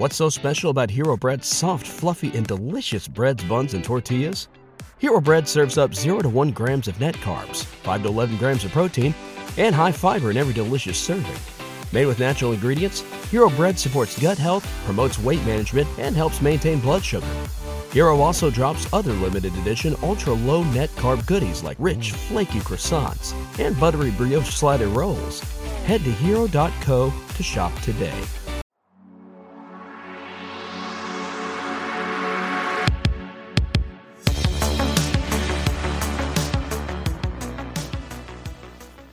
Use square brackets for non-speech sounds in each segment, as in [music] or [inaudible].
What's so special about Hero Bread's soft, fluffy, and delicious breads, buns, and tortillas? Hero Bread serves up 0 to 1 grams of net carbs, 5 to 11 grams of protein, and high fiber in every delicious serving. Made with natural ingredients, Hero Bread supports gut health, promotes weight management, and helps maintain blood sugar. Hero also drops other limited edition ultra low net carb goodies like rich, flaky croissants and buttery brioche slider rolls. Head to hero.co to shop today.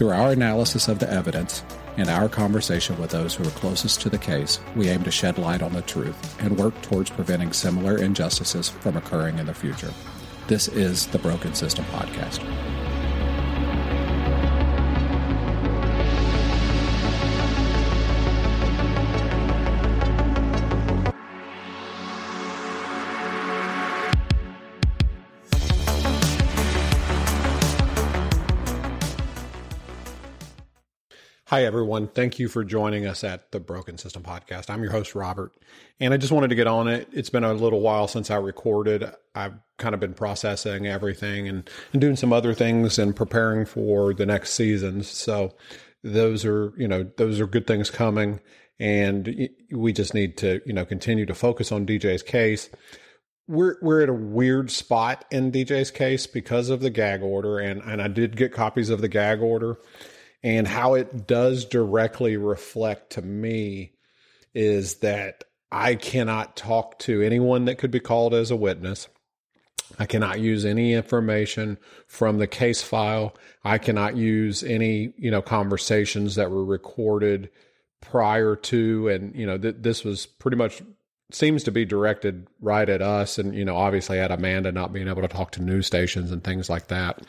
Through our analysis of the evidence and our conversation with those who are closest to the case, we aim to shed light on the truth and work towards preventing similar injustices from occurring in the future. This is the Broken System Podcast. Hi, everyone. Thank you for joining us at the Broken System Podcast. I'm your host, Robert, and I just wanted to get on it. It's been a little while since I recorded. I've kind of been processing everything and, and doing some other things and preparing for the next seasons. So those are, you know, those are good things coming. And we just need to, you know, continue to focus on DJ's case we're we're at a weird spot in DJ's case because of the gag order, and and I did get copies of the gag order, and how it does directly reflect to me is that I cannot talk to anyone that could be called as a witness. I cannot use any information from the case file. I cannot use any, you know, conversations that were recorded prior to and you know th- this was pretty much seems to be directed right at us and you know obviously at Amanda not being able to talk to news stations and things like that.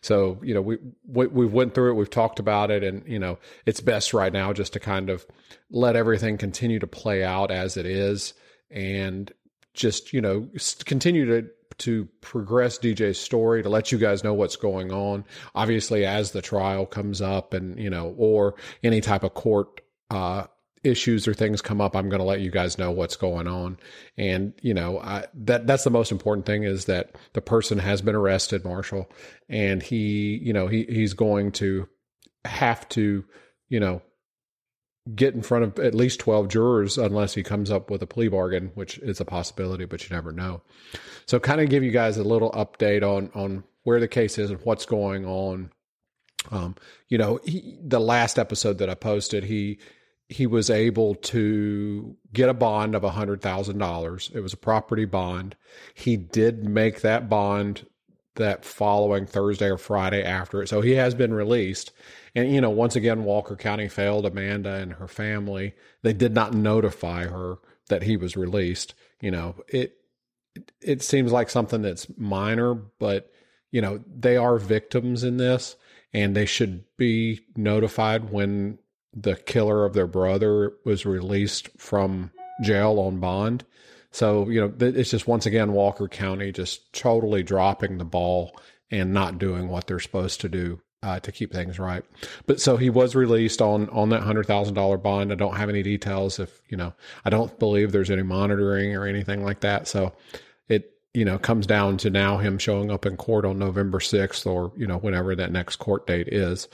So, you know, we we we went through it, we've talked about it and you know, it's best right now just to kind of let everything continue to play out as it is and just, you know, continue to to progress DJ's story to let you guys know what's going on. Obviously as the trial comes up and, you know, or any type of court uh issues or things come up, I'm going to let you guys know what's going on. And you know, I, that that's the most important thing is that the person has been arrested, Marshall, and he, you know, he he's going to have to, you know, get in front of at least 12 jurors unless he comes up with a plea bargain, which is a possibility, but you never know. So kind of give you guys a little update on on where the case is and what's going on. Um, you know, he, the last episode that I posted, he he was able to get a bond of $100,000. It was a property bond. He did make that bond that following Thursday or Friday after it. So he has been released. And, you know, once again, Walker County failed Amanda and her family. They did not notify her that he was released. You know, it, it seems like something that's minor, but, you know, they are victims in this and they should be notified when the killer of their brother was released from jail on bond. So, you know, it's just once again Walker County just totally dropping the ball and not doing what they're supposed to do uh, to keep things right. But so he was released on on that hundred thousand dollar bond. I don't have any details. If you know, I don't believe there's any monitoring or anything like that. So it you know comes down to now him showing up in court on November sixth or you know whenever that next court date is.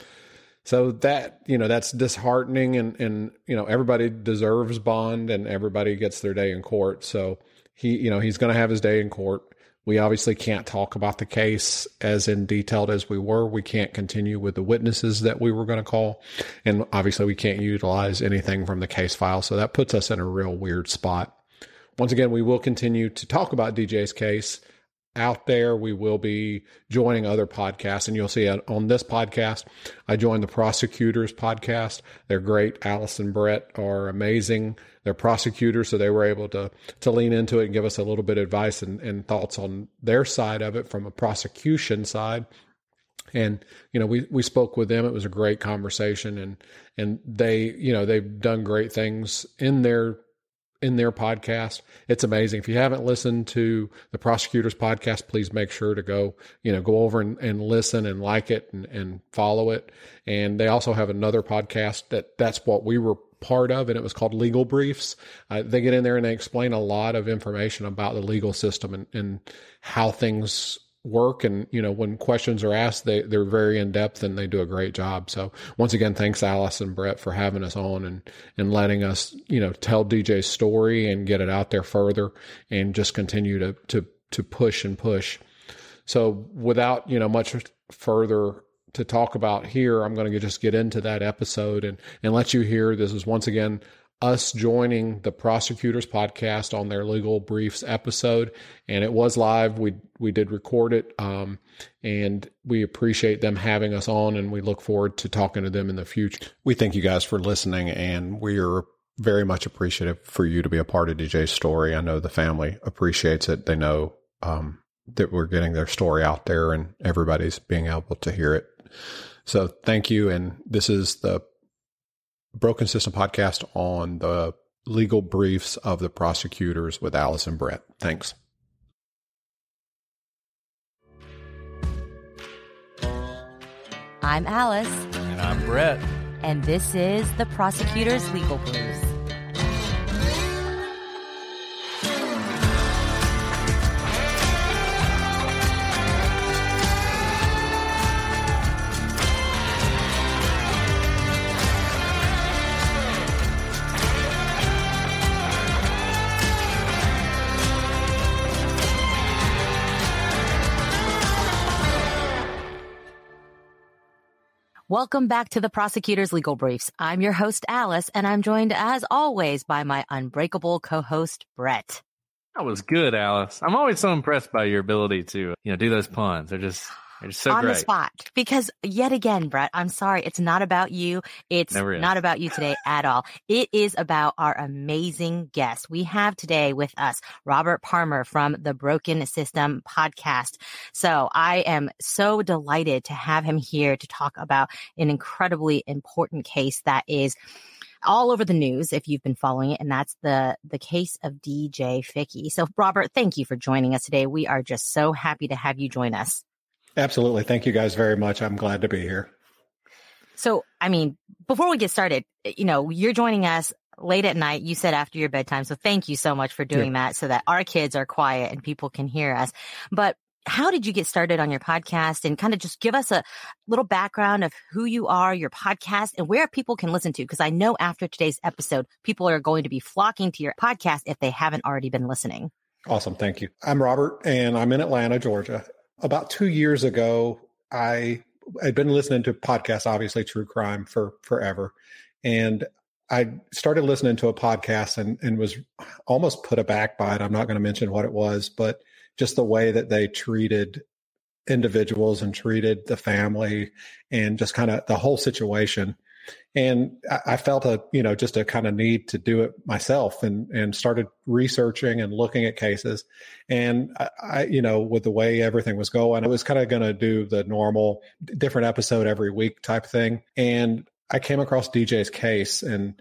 So that, you know, that's disheartening and, and, you know, everybody deserves bond and everybody gets their day in court. So he, you know, he's going to have his day in court. We obviously can't talk about the case as in detailed as we were. We can't continue with the witnesses that we were going to call. And obviously we can't utilize anything from the case file. So that puts us in a real weird spot. Once again, we will continue to talk about DJ's case out there. We will be joining other podcasts, and you'll see on this podcast, I joined the Prosecutors podcast. They're great. Alice and Brett are amazing. They're prosecutors, so they were able to to lean into it and give us a little bit of advice and, and thoughts on their side of it from a prosecution side. And you know, we we spoke with them. It was a great conversation, and and they you know they've done great things in their in their podcast. It's amazing. If you haven't listened to the prosecutors podcast, please make sure to go, you know, go over and, and listen and like it and, and follow it. And they also have another podcast that that's what we were part of, and it was called Legal Briefs. Uh, they get in there and they explain a lot of information about the legal system and, and how things work and you know when questions are asked they they're very in depth and they do a great job. So once again thanks alice and brett for having us on and and letting us you know tell dj's story and get it out there further and just continue to to to push and push. So without you know much further to talk about here i'm going to just get into that episode and and let you hear this is once again us joining the prosecutors podcast on their legal briefs episode and it was live. We we did record it um, and we appreciate them having us on and we look forward to talking to them in the future. We thank you guys for listening and we are very much appreciative for you to be a part of dj's story. I know the family appreciates it. They know um, that we're getting their story out there and everybody's being able to hear it. So thank you and this is the Broken System podcast on the legal briefs of the prosecutors with Alice and Brett. Thanks. I'm Alice. And I'm Brett. And this is the Prosecutors Legal Briefs. Welcome back to the Prosecutor's Legal Briefs. I'm your host, Alice, and I'm joined as always by my unbreakable co-host, Brett. That was good, Alice. I'm always so impressed by your ability to, you know, do those puns. They're just it's so on great. the spot. Because yet again, Brett, I'm sorry, it's not about you. It's not about you today at all. It is about our amazing guest. We have today with us Robert Palmer from the Broken System podcast. So I am so delighted to have him here to talk about an incredibly important case that is all over the news if you've been following it, and that's the the case of DJ Ficky. So, Robert, thank you for joining us today. We are just so happy to have you join us. Absolutely. Thank you guys very much. I'm glad to be here. So, I mean, before we get started, you know, you're joining us late at night. You said after your bedtime. So thank you so much for doing yeah. that so that our kids are quiet and people can hear us. But how did you get started on your podcast and kind of just give us a little background of who you are, your podcast, and where people can listen to? Because I know after today's episode, people are going to be flocking to your podcast if they haven't already been listening. Awesome. Thank you. I'm Robert and I'm in Atlanta, Georgia about two years ago, I had been listening to podcasts, obviously true crime for forever. And I started listening to a podcast and, and was almost put aback by it. I'm not going to mention what it was, but just the way that they treated individuals and treated the family and just kind of the whole situation and I, felt a you know just a kind of need to do it myself and and started researching and looking at cases. And I, I you know with the way everything was going I was kind of going to do the normal different episode every week type thing. And I came across DJ's case and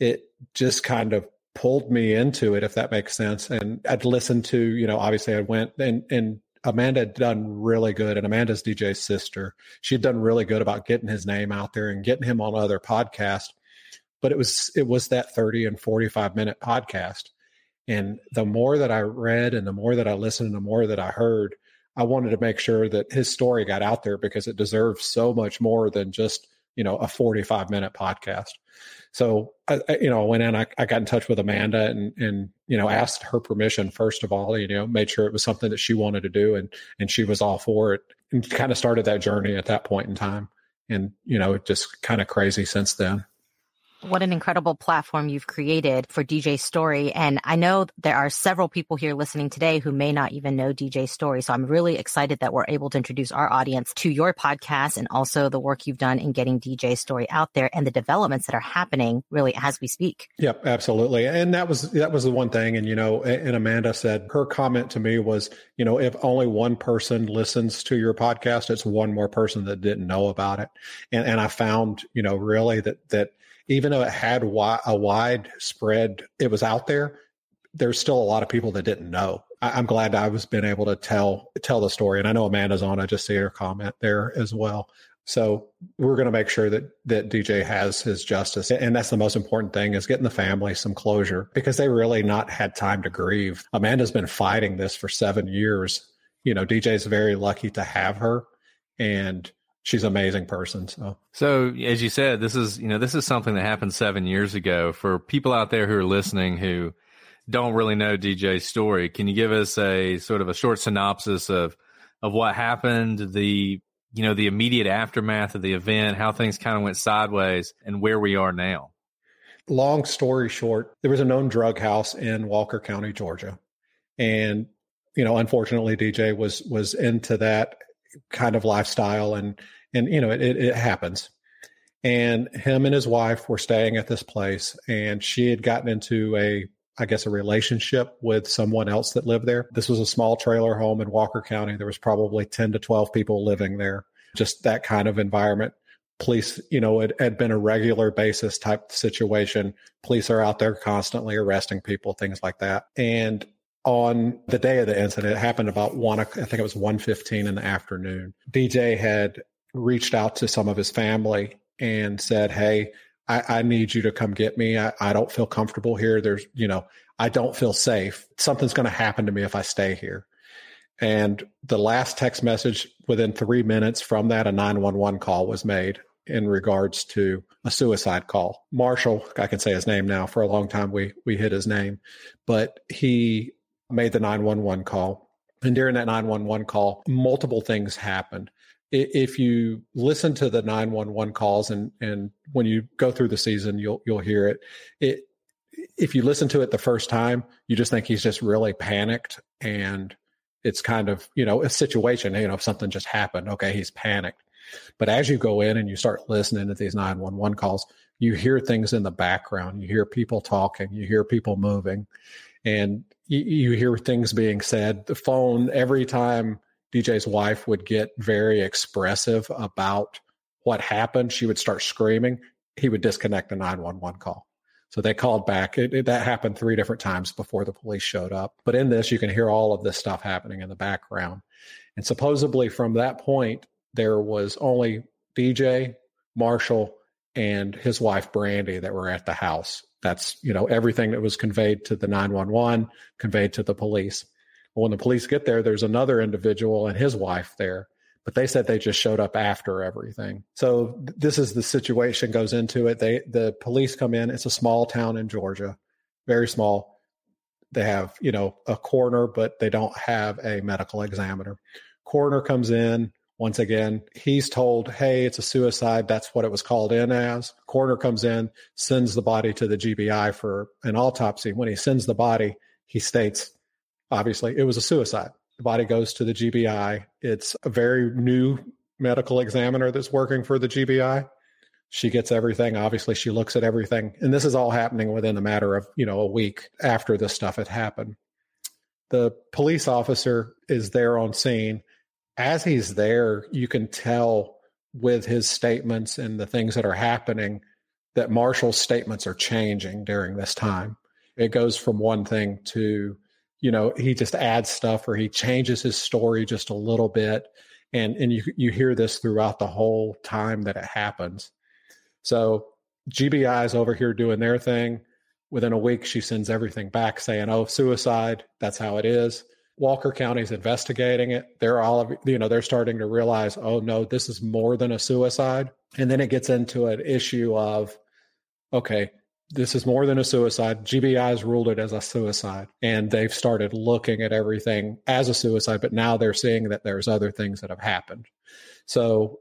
it just kind of pulled me into it if that makes sense. And I'd listened to you know obviously I went and and Amanda had done really good, and Amanda's DJ's sister. She had done really good about getting his name out there and getting him on other podcasts. But it was it was that thirty and forty five minute podcast, and the more that I read and the more that I listened and the more that I heard, I wanted to make sure that his story got out there because it deserves so much more than just you know a forty five minute podcast. So I, you know, I went in, I, I got in touch with Amanda and, and, you know, asked her permission, first of all, you know, made sure it was something that she wanted to do and, and she was all for it and kind of started that journey at that point in time. And, you know, just kind of crazy since then. What an incredible platform you've created for DJ Story. And I know there are several people here listening today who may not even know DJ Story. So I'm really excited that we're able to introduce our audience to your podcast and also the work you've done in getting DJ Story out there and the developments that are happening really as we speak. Yep, absolutely. And that was that was the one thing. And you know, and Amanda said her comment to me was, you know, if only one person listens to your podcast, it's one more person that didn't know about it. And and I found, you know, really that that even though it had a wide spread, it was out there. There's still a lot of people that didn't know. I, am glad I was been able to tell tell the story, and I know Amanda's on. I just see her comment there as well. So we're going to make sure that that DJ has his justice, and that's the most important thing is getting the family some closure because they really not had time to grieve. Amanda's been fighting this for seven years. You know, DJ's very lucky to have her, and she's an amazing person. So, so as you said, this is you know this is something that happened seven years ago. For people out there who are listening who don't really know DJ's story, can you give us a sort of a short synopsis of of what happened, the you know the immediate aftermath of the event, how things kind of went sideways, and where we are now? Long story short, there was a known drug house in Walker County, Georgia, and you know, unfortunately, DJ was was into that kind of lifestyle and and you know it, it, it happens. And him and his wife were staying at this place and she had gotten into a i guess a relationship with someone else that lived there. This was a small trailer home in walker county. There was probably 10 to 12 people living there. Just that kind of environment. Police you know it had been a regular basis type situation. Police are out there constantly arresting people things like that. And on the day of the incident it happened about one i think it was 1.15 in the afternoon. Dj had reached out to some of his family and said, Hey, I, I need you to come get me. I, I don't feel comfortable here. There's, you know, I don't feel safe. Something's going to happen to me if I stay here. And the last text message within three minutes from that, a 911 call was made in regards to a suicide call. Marshall, I can say his name now. For a long time, we we hid his name, but he made the 911 call. And during that 911 call, multiple things happened if you listen to the 911 calls and and when you go through the season you'll you'll hear it. It if you listen to it the first time you just think he's just really panicked and it's kind of you know a situation you know if something just happened okay he's panicked. But as you go in and you start listening to these 911 calls you hear things in the background you hear people talking you hear people moving and you, you hear things being said. The phone every time DJ's wife would get very expressive about what happened. She would start screaming. He would disconnect the 911 call. So they called back. It, it, that happened three different times before the police showed up. But in this, you can hear all of this stuff happening in the background. And supposedly from that point, there was only DJ, Marshall, and his wife, Brandy, that were at the house. That's, you know, everything that was conveyed to the 911, conveyed to the police. Well, when the police get there, there's another individual and his wife there, but they said they just showed up after everything. So this is the situation goes into it. They the police come in. It's a small town in Georgia, very small. They have you know a coroner, but they don't have a medical examiner. Coroner comes in. Once again, he's told, "Hey, it's a suicide." That's what it was called in as. Coroner comes in, sends the body to the GBI for an autopsy. When he sends the body, he states obviously it was a suicide. The body goes to the GBI. It's a very new medical examiner that's working for the GBI. She gets everything. Obviously, she looks at everything. And this is all happening within a matter of, you know, a week after this stuff had happened. The police officer is there on scene. As he's there, you can tell with his statements and the things that are happening that Marshall's statements are changing during this time. It goes from one thing to you know he just adds stuff or he changes his story just a little bit and and you you hear this throughout the whole time that it happens. So gbi is over here doing their thing. Within a week she sends everything back saying oh suicide. That's how it is. Walker county's investigating it. They're all of you know they're starting to realize oh no this is more than a suicide. And then it gets into an issue of okay this is more than a suicide. GBI has ruled it as a suicide, and they've started looking at everything as a suicide. But now they're seeing that there's other things that have happened. So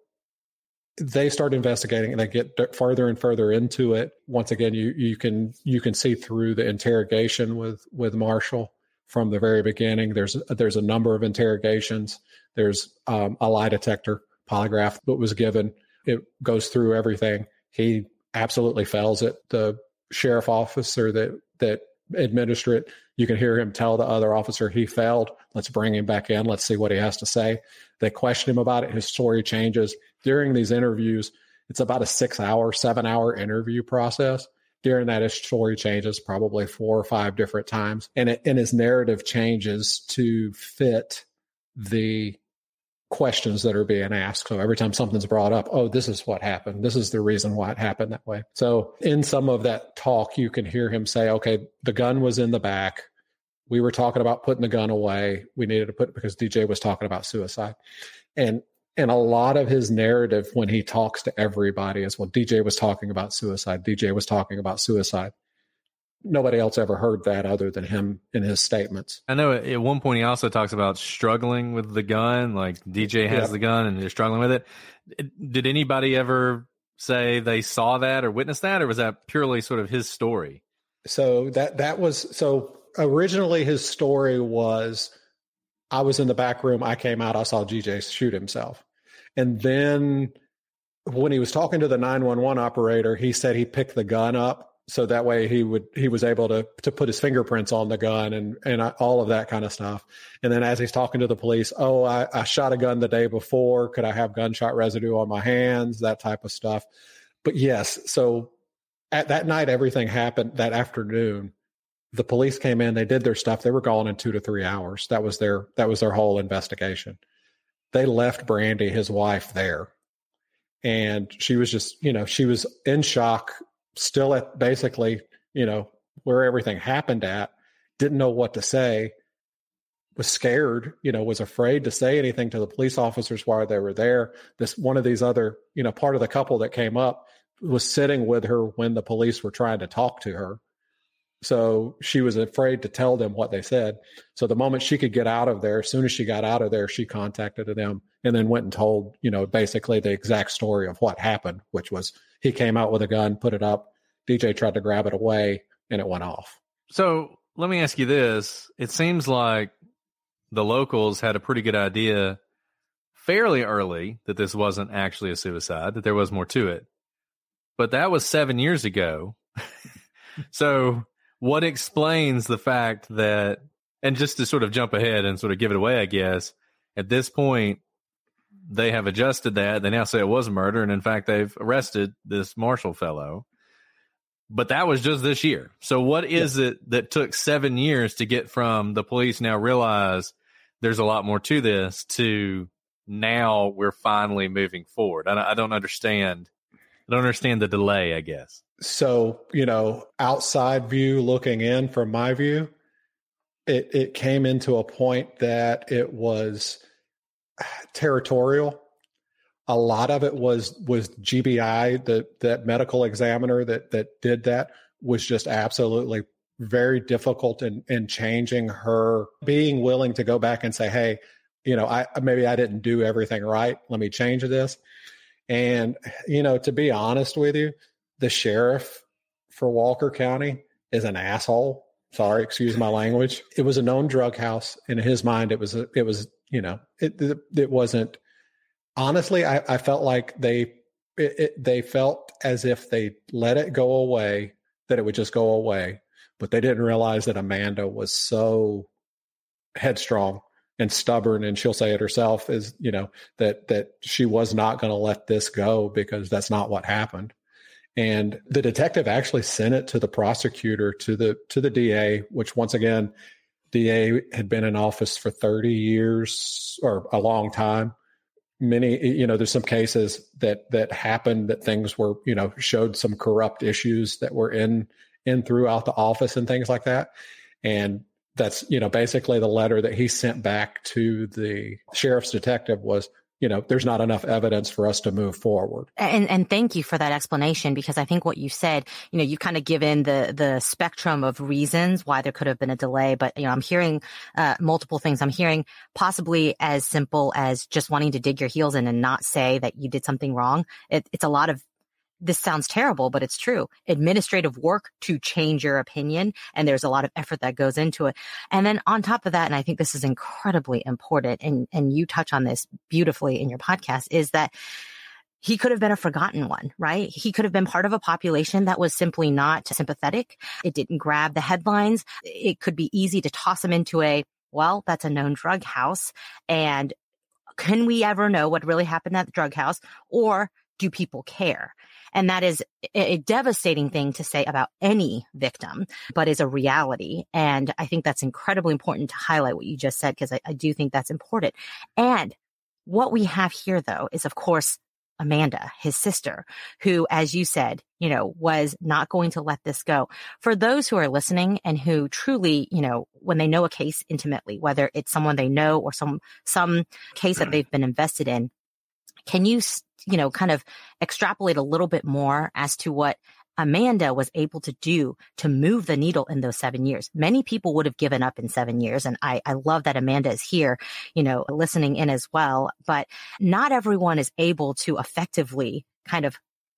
they start investigating and they get further and further into it. Once again, you you can you can see through the interrogation with with Marshall from the very beginning. There's there's a number of interrogations. There's um, a lie detector polygraph that was given. It goes through everything. He absolutely fails it. The sheriff officer that that administer it, you can hear him tell the other officer he failed. Let's bring him back in. Let's see what he has to say. They question him about it. His story changes during these interviews. It's about a six hour, seven hour interview process. During that, his story changes probably four or five different times, and it, and his narrative changes to fit the questions that are being asked. So every time something's brought up, oh, this is what happened. This is the reason why it happened that way. So in some of that talk, you can hear him say, okay, the gun was in the back. We were talking about putting the gun away. We needed to put because DJ was talking about suicide. And and a lot of his narrative when he talks to everybody is well, DJ was talking about suicide. DJ was talking about suicide nobody else ever heard that other than him in his statements. I know at one point he also talks about struggling with the gun, like DJ has yeah. the gun and they're struggling with it. Did anybody ever say they saw that or witnessed that, or was that purely sort of his story? So that that was so originally his story was I was in the back room, I came out, I saw DJ shoot himself. And then when he was talking to the 911 operator, he said he picked the gun up so that way he would he was able to to put his fingerprints on the gun and and all of that kind of stuff. And then as he's talking to the police oh I, I shot a gun the day before. Could i have gunshot residue on my hands? That type of stuff. But yes so at that night everything happened that afternoon. The police came in they did their stuff they were gone in two to three hours. That was their that was their whole investigation. They left brandy his wife there. And she was just you know she was in shock still at basically, you know, where everything happened at, didn't know what to say, was scared, you know, was afraid to say anything to the police officers while they were there. This one of these other, you know, part of the couple that came up was sitting with her when the police were trying to talk to her. So she was afraid to tell them what they said. So the moment she could get out of there, as soon as she got out of there, she contacted them and then went and told, you know, basically the exact story of what happened, which was he came out with a gun, put it up. DJ tried to grab it away, and it went off. So let me ask you this: It seems like the locals had a pretty good idea fairly early that this wasn't actually a suicide; that there was more to it. But that was seven years ago. [laughs] so, what explains the fact that? And just to sort of jump ahead and sort of give it away, I guess at this point they have adjusted that. They now say it was a murder, and in fact, they've arrested this Marshall fellow. But that was just this year. So, what is yeah. it that took seven years to get from the police now realize there's a lot more to this to now we're finally moving forward? I, I don't understand. I don't understand the delay. I guess. So, you know, outside view looking in from my view, it it came into a point that it was [sighs] territorial. A lot of it was was GBI, the that medical examiner that that did that was just absolutely very difficult in in changing her being willing to go back and say, hey, you know, I maybe I didn't do everything right. Let me change this. And you know, to be honest with you, the sheriff for Walker County is an asshole. Sorry, excuse my language. It was a known drug house. and In his mind, it was a, it was you know, it it, it wasn't. Honestly, I, I felt like they it, it, they felt as if they let it go away that it would just go away, but they didn't realize that Amanda was so headstrong and stubborn and she'll say it herself is you know that that she was not going to let this go because that's not what happened and the detective actually sent it to the prosecutor to the to the DA which once again DA had been in office for 30 years or a long time. Many, you know, there's some cases that that happened that things were, you know, showed some corrupt issues that were in in throughout the office and things like that. And that's, you know, basically the letter that he sent back to the sheriff's detective was, you know, there's not enough evidence for us to move forward. And and thank you for that explanation because I think what you said, you know, you kind of given the the spectrum of reasons why there could have been a delay, but you know, I'm hearing uh, multiple things. I'm hearing possibly as simple as just wanting to dig your heels in and not say that you did something wrong. It, it's a lot of this sounds terrible, but it's true. Administrative work to change your opinion. And there's a lot of effort that goes into it. And then on top of that, and I think this is incredibly important, and, and you touch on this beautifully in your podcast, is that he could have been a forgotten one, right? He could have been part of a population that was simply not sympathetic. It didn't grab the headlines. It could be easy to toss him into a, well, that's a known drug house. And can we ever know what really happened at the drug house? Or do people care? And that is a devastating thing to say about any victim, but is a reality. And I think that's incredibly important to highlight what you just said, because I, I do think that's important. And what we have here, though, is of course, Amanda, his sister, who, as you said, you know, was not going to let this go. For those who are listening and who truly, you know, when they know a case intimately, whether it's someone they know or some, some case that mm-hmm. they've been invested in, can you, you know, kind of extrapolate a little bit more as to what Amanda was able to do to move the needle in those seven years. Many people would have given up in seven years. And I, I love that Amanda is here, you know, listening in as well. But not everyone is able to effectively kind of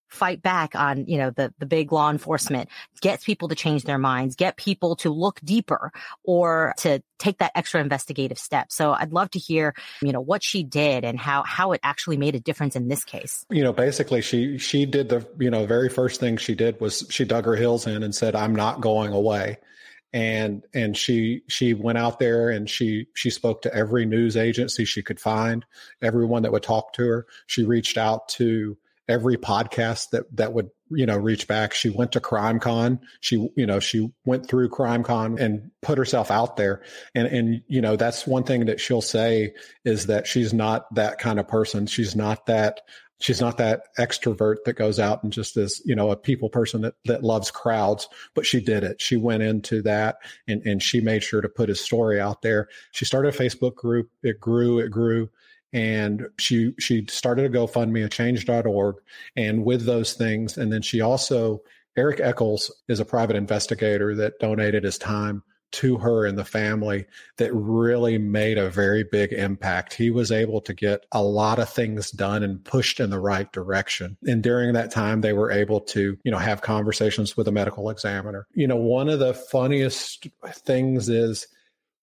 fight back on, you know, the, the big law enforcement, get people to change their minds, get people to look deeper or to take that extra investigative step. So I'd love to hear, you know, what she did and how, how it actually made a difference in this case. You know, basically she, she did the, you know, very first thing she did was she dug her heels in and said, I'm not going away and and she she went out there and she she spoke to every news agency she could find everyone that would talk to her she reached out to every podcast that that would you know reach back. She went to CrimeCon she you know she went through CrimeCon and put herself out there. And and you know that's one thing that she'll say is that she's not that kind of person. She's not that she's not that extrovert that goes out and just is you know a people person that that loves crowds. But she did it. She went into that and and she made sure to put his story out there. She started a facebook group. It grew it grew and she she started a GoFundMe at change.org and with those things and then she also Eric Eckles is a private investigator that donated his time to her and the family that really made a very big impact. He was able to get a lot of things done and pushed in the right direction. And during that time, they were able to, you know, have conversations with a medical examiner. You know, one of the funniest things is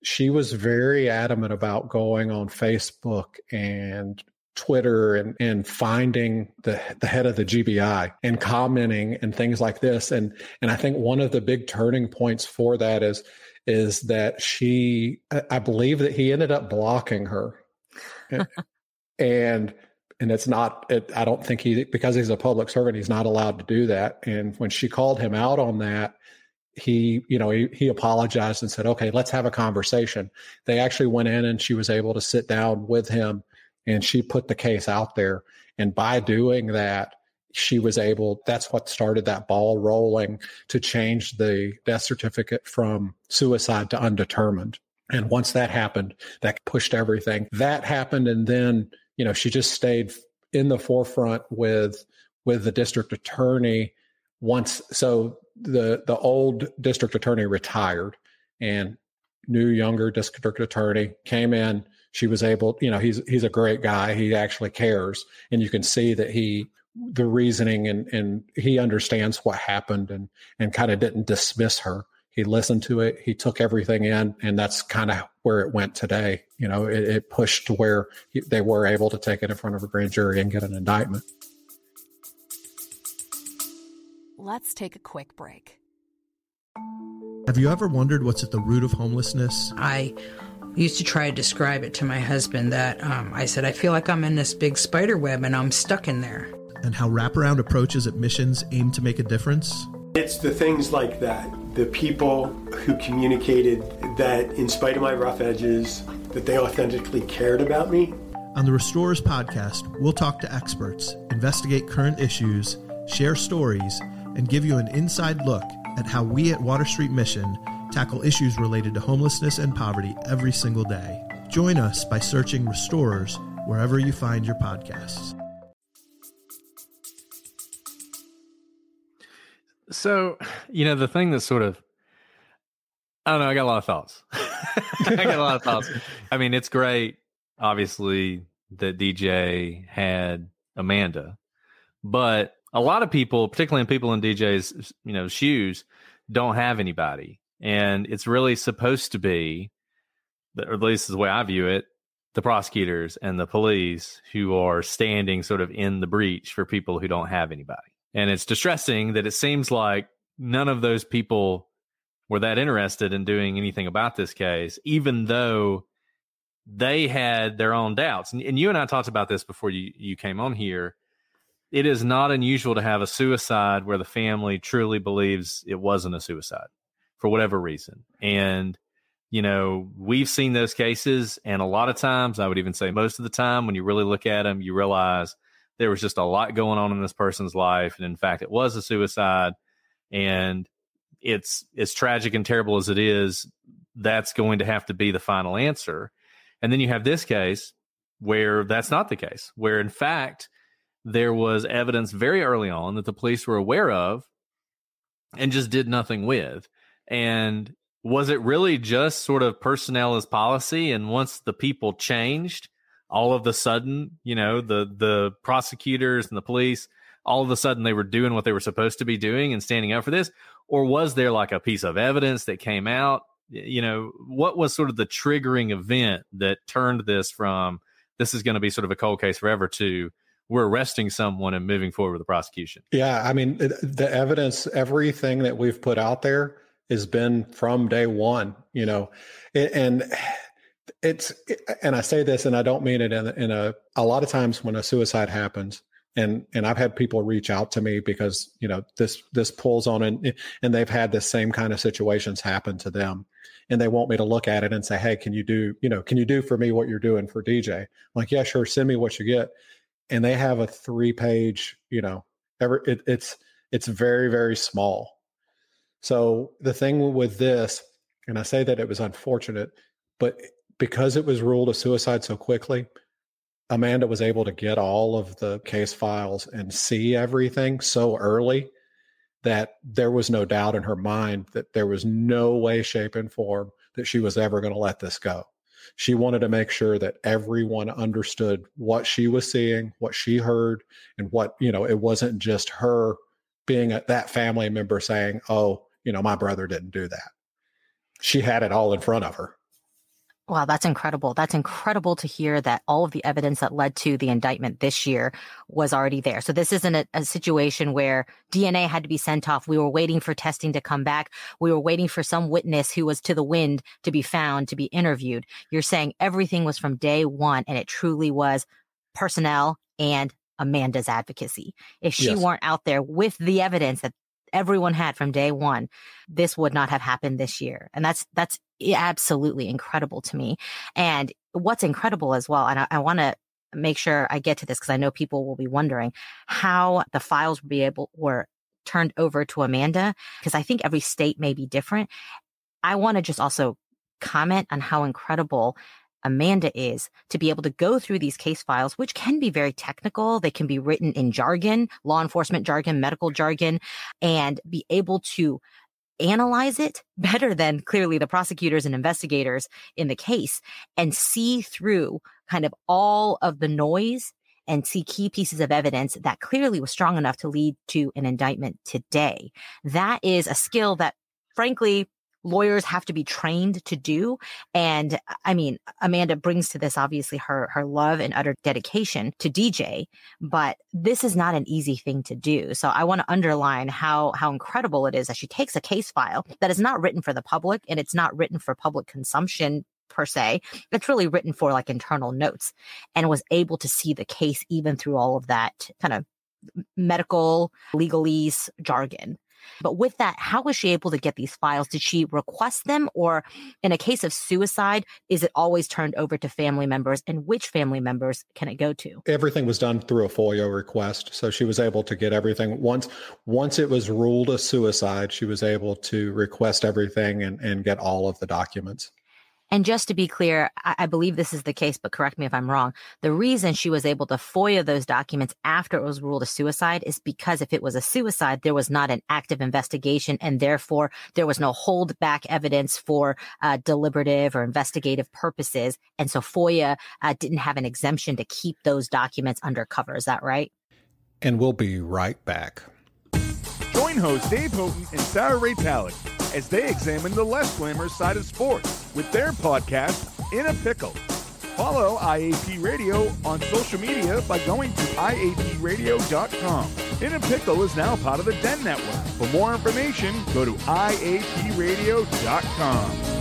she was very adamant about going on Facebook and Twitter and, and finding the, the head of the GBI and commenting and things like this. And, and I think one of the big turning points for that is, is that she, I believe that he ended up blocking her and, and it's not, it, I don't think he, because he's a public servant, he's not allowed to do that. And when she called him out on that, he you know he, he apologized and said okay let's have a conversation. They actually went in and she was able to sit down with him and she put the case out there. And by doing that she was able that's what started that ball rolling to change the death certificate from suicide to undetermined. And once that happened that pushed everything. That happened and then you know she just stayed in the forefront with with the district attorney once so the the old district attorney retired and new younger district attorney came in. She was able you know he's he's a great guy. He actually cares. And you can see that he the reasoning and and he understands what happened and and kind of didn't dismiss her. He listened to it. He took everything in and that's kind of where it went today. You know it, it pushed to where he, they were able to take it in front of a grand jury and get an indictment Let's take a quick break. Have you ever wondered what's at the root of homelessness? I used to try to describe it to my husband that um, I said, I feel like I'm in this big spider web and I'm stuck in there. And how wraparound approaches at missions aim to make a difference? It's the things like that. The people who communicated that, in spite of my rough edges, that they authentically cared about me. On the Restorers podcast, we'll talk to experts, investigate current issues, share stories, and give you an inside look at how we at Water Street Mission tackle issues related to homelessness and poverty every single day. Join us by searching Restorers wherever you find your podcasts. So, you know, the thing that sort of, I don't know, I got a lot of thoughts. [laughs] I got a lot of thoughts. I mean, it's great, obviously, that DJ had Amanda, but a lot of people, particularly people in DJ's, you know, shoes, don't have anybody. And it's really supposed to be, or at least the way I view it, the prosecutors and the police who are standing sort of in the breach for people who don't have anybody. And it's distressing that it seems like none of those people were that interested in doing anything about this case, even though they had their own doubts. And, and you and I talked about this before you, you came on here. It is not unusual to have a suicide where the family truly believes it wasn't a suicide for whatever reason. And you know, we've seen those cases, and a lot of times, I would even say most of the time, when you really look at them, you realize there was just a lot going on in this person's life, and in fact, it was a suicide. And it's as tragic and terrible as it is, that's going to have to be the final answer. And then you have this case where that's not the case, where in fact there was evidence very early on that the police were aware of and just did nothing with. And was it really just sort of personnel as policy? And once the people changed all of a sudden you know the the prosecutors and the police all of a sudden they were doing what they were supposed to be doing and standing up for this? Or was there like a piece of evidence that came out? You know what was sort of the triggering event that turned this from this is going to be sort of a cold case forever to we're arresting someone and moving forward with the prosecution. Yeah i mean the evidence everything that we've put out there has been from day one, you know, and it's, and I say this and I don't mean it in, in a, a lot of times when a suicide happens, and and I've had people reach out to me because you know this this pulls on and and they've had the same kind of situations happen to them and they want me to look at it and say hey can you do you know can you do for me what you're doing for DJ I'm like yeah sure send me what you get and they have a three page you know ever it, it's it's very very small so the thing with this, and I say that it was unfortunate, but because it was ruled a suicide so quickly, Amanda was able to get all of the case files and see everything so early that there was no doubt in her mind that there was no way, shape, and form that she was ever going to let this go. She wanted to make sure that everyone understood what she was seeing, what she heard, and what, you know, it wasn't just her being a, that family member saying, oh, you know, my brother didn't do that. She had it all in front of her. Wow, that's incredible. That's incredible to hear that all of the evidence that led to the indictment this year was already there. So this isn't a, a, situation where DNA had to be sent off. We were waiting for testing to come back. We were waiting for some witness who was to the wind to be found, to be interviewed. You're saying everything was from day one and it truly was personnel and Amanda's advocacy. If she yes. weren't out there with the evidence that everyone had from day one, this would not have happened this year. And that's, that's absolutely incredible to me. And what's incredible as well, and I, I want to make sure I get to this because I know people will be wondering how the files will be able were turned over to Amanda because I think every state may be different. I want to just also comment on how incredible Amanda is to be able to go through these case files, which can be very technical. They can be written in jargon, law enforcement jargon, medical jargon, and be able to analyze it better than clearly the prosecutors and investigators in the case and see through kind of all of the noise and see key pieces of evidence that clearly was strong enough to lead to an indictment today. That is a skill that frankly lawyers have to be trained to do. And I mean, Amanda brings to this obviously her her love and utter dedication to DJ, but this is not an easy thing to do. So I want to underline how how incredible it is that she takes a case file that is not written for the public and it's not written for public consumption per se. It's really written for like internal notes and was able to see the case even through all of that kind of medical legalese jargon. But with that, how was she able to get these files? Did she request them? Or in a case of suicide, is it always turned over to family members? And which family members can it go to? Everything was done through a FOIA request. So she was able to get everything. Once once it was ruled a suicide, she was able to request everything and, and get all of the documents. And just to be clear, I, I, believe this is the case, but correct me if I'm wrong. The reason she was able to FOIA those documents after it was ruled a suicide is because if it was a suicide, there was not an active investigation and therefore there was no hold back evidence for uh, deliberative or investigative purposes. And so FOIA uh, didn't have an exemption to keep those documents undercover. Is that right? And we'll be right back. Join hosts Dave Houghton and Sarah Ray Pallett as they examine the less glamorous side of sports with their podcast, In a Pickle. Follow IAP Radio on social media by going to IAPradio.com. In a Pickle is now part of the Den Network. For more information, go to IAPradio.com.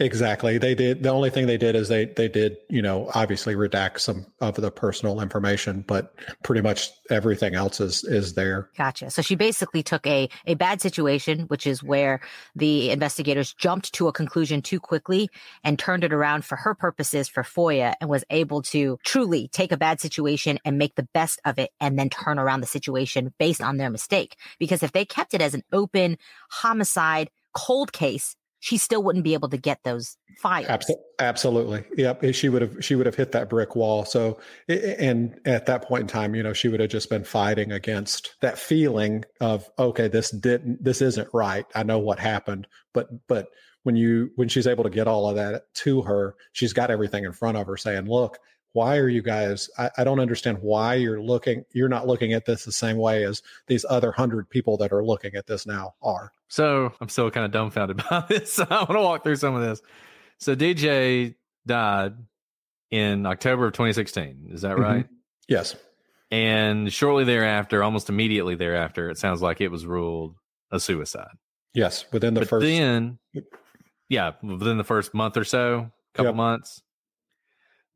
Exactly. They did. The only thing they did is they they did, you know, obviously redact some of the personal information, but pretty much everything else is is there. Gotcha. So she basically took a a bad situation, which is where the investigators jumped to a conclusion too quickly and turned it around for her purposes for FOIA and was able to truly take a bad situation and make the best of it and then turn around the situation based on their mistake. Because if they kept it as an open homicide cold case, she still wouldn't be able to get those files. Absolutely. Yep. Eh, she would have, she would have hit that brick wall. So, and at that point in time, you know, she would have just been fighting against that feeling of, okay, this didn't, this isn't right. I know what happened, but, but when you, when she's able to get all of that to her, she's got everything in front of her saying, look, why are you guys I, I, don't understand why you're looking you're not looking at this the same way as these other hundred people that are looking at this now are. So i'm still kind of dumbfounded [laughs] by this. So i want to walk through some of this. So dj died in october of 2016 is that mm-hmm. right? Yes. And shortly thereafter almost immediately thereafter it sounds like it was ruled a suicide. Yes within the but first then yeah within the first month or so couple yep. months